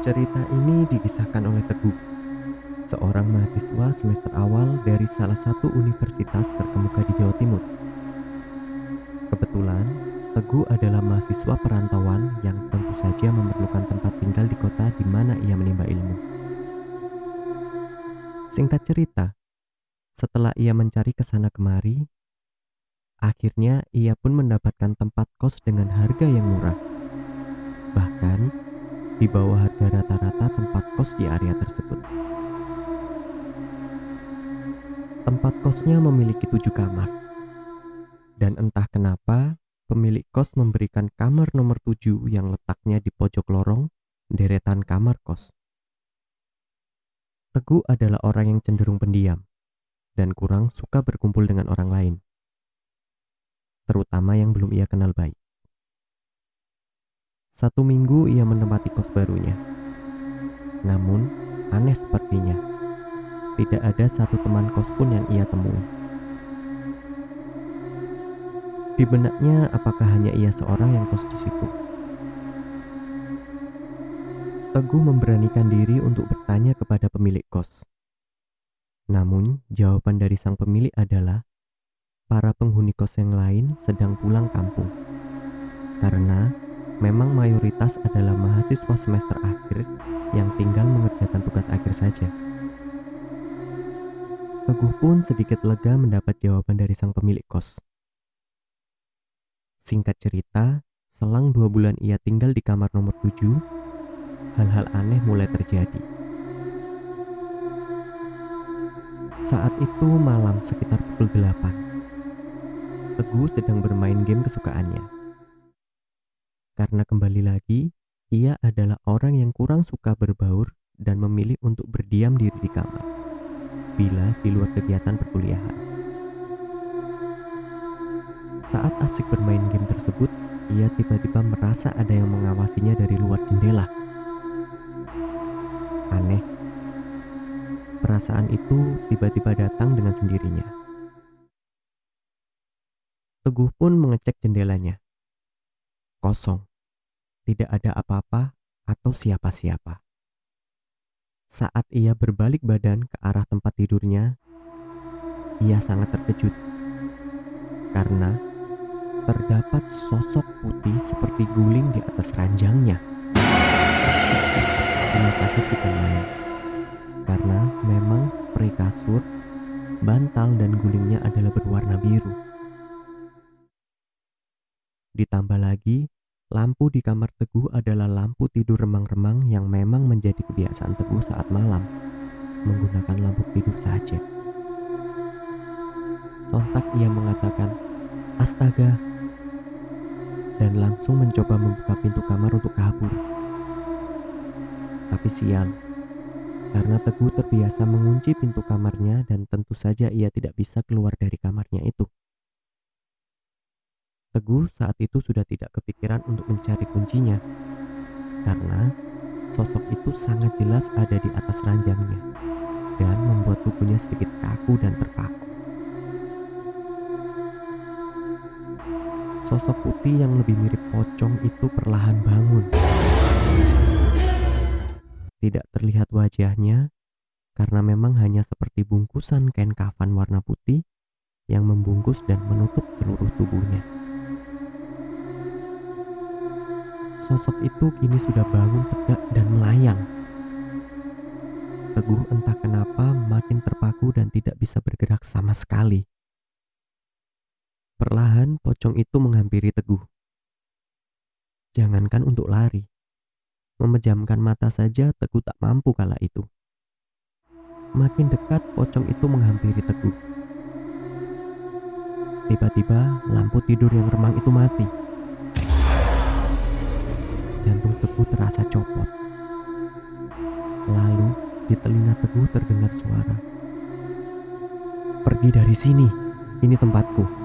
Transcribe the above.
Cerita ini dikisahkan oleh Teguh, seorang mahasiswa semester awal dari salah satu universitas terkemuka di Jawa Timur. Kebetulan, Teguh adalah mahasiswa perantauan yang tentu saja memerlukan tempat tinggal di kota di mana ia menimba ilmu. Singkat cerita, setelah ia mencari ke sana kemari, akhirnya ia pun mendapatkan tempat kos dengan harga yang murah. Bahkan, di bawah harga rata-rata tempat kos di area tersebut. Tempat kosnya memiliki tujuh kamar. Dan entah kenapa, pemilik kos memberikan kamar nomor tujuh yang letaknya di pojok lorong deretan kamar kos. Teguh adalah orang yang cenderung pendiam dan kurang suka berkumpul dengan orang lain, terutama yang belum ia kenal baik. Satu minggu ia menempati kos barunya. Namun, aneh sepertinya, tidak ada satu teman kos pun yang ia temui. Di benaknya, apakah hanya ia seorang yang kos di situ? Teguh memberanikan diri untuk bertanya kepada pemilik kos. Namun, jawaban dari sang pemilik adalah para penghuni kos yang lain sedang pulang kampung. Karena memang mayoritas adalah mahasiswa semester akhir yang tinggal mengerjakan tugas akhir saja. Teguh pun sedikit lega mendapat jawaban dari sang pemilik kos. Singkat cerita, selang dua bulan ia tinggal di kamar nomor tujuh, hal-hal aneh mulai terjadi. Saat itu malam sekitar pukul delapan. Teguh sedang bermain game kesukaannya. Karena kembali lagi, ia adalah orang yang kurang suka berbaur dan memilih untuk berdiam diri di kamar bila di luar kegiatan perkuliahan. Saat asik bermain game tersebut, ia tiba-tiba merasa ada yang mengawasinya dari luar jendela. Aneh. Perasaan itu tiba-tiba datang dengan sendirinya. Teguh pun mengecek jendelanya. Kosong. Tidak ada apa-apa atau siapa-siapa. Saat ia berbalik badan ke arah tempat tidurnya, ia sangat terkejut karena terdapat sosok putih seperti guling di atas ranjangnya. Ia kaget bukan main, karena memang spray kasur, bantal dan gulingnya adalah berwarna biru. Ditambah lagi, lampu di kamar Teguh adalah lampu tidur remang-remang yang memang menjadi kebiasaan Teguh saat malam, menggunakan lampu tidur saja. Sontak ia mengatakan, Astaga, dan langsung mencoba membuka pintu kamar untuk kabur. Tapi sial, karena Teguh terbiasa mengunci pintu kamarnya dan tentu saja ia tidak bisa keluar dari kamarnya itu. Teguh saat itu sudah tidak kepikiran untuk mencari kuncinya, karena sosok itu sangat jelas ada di atas ranjangnya dan membuat tubuhnya sedikit kaku dan terpaku. Sosok putih yang lebih mirip pocong itu perlahan bangun. Tidak terlihat wajahnya karena memang hanya seperti bungkusan kain kafan warna putih yang membungkus dan menutup seluruh tubuhnya. Sosok itu kini sudah bangun tegak dan melayang. Teguh entah kenapa makin terpaku dan tidak bisa bergerak sama sekali. Perlahan pocong itu menghampiri Teguh. Jangankan untuk lari, memejamkan mata saja Teguh tak mampu kala itu. Makin dekat pocong itu menghampiri Teguh. Tiba-tiba lampu tidur yang remang itu mati. Teguh terasa copot. Lalu di telinga Teguh terdengar suara. Pergi dari sini, ini tempatku.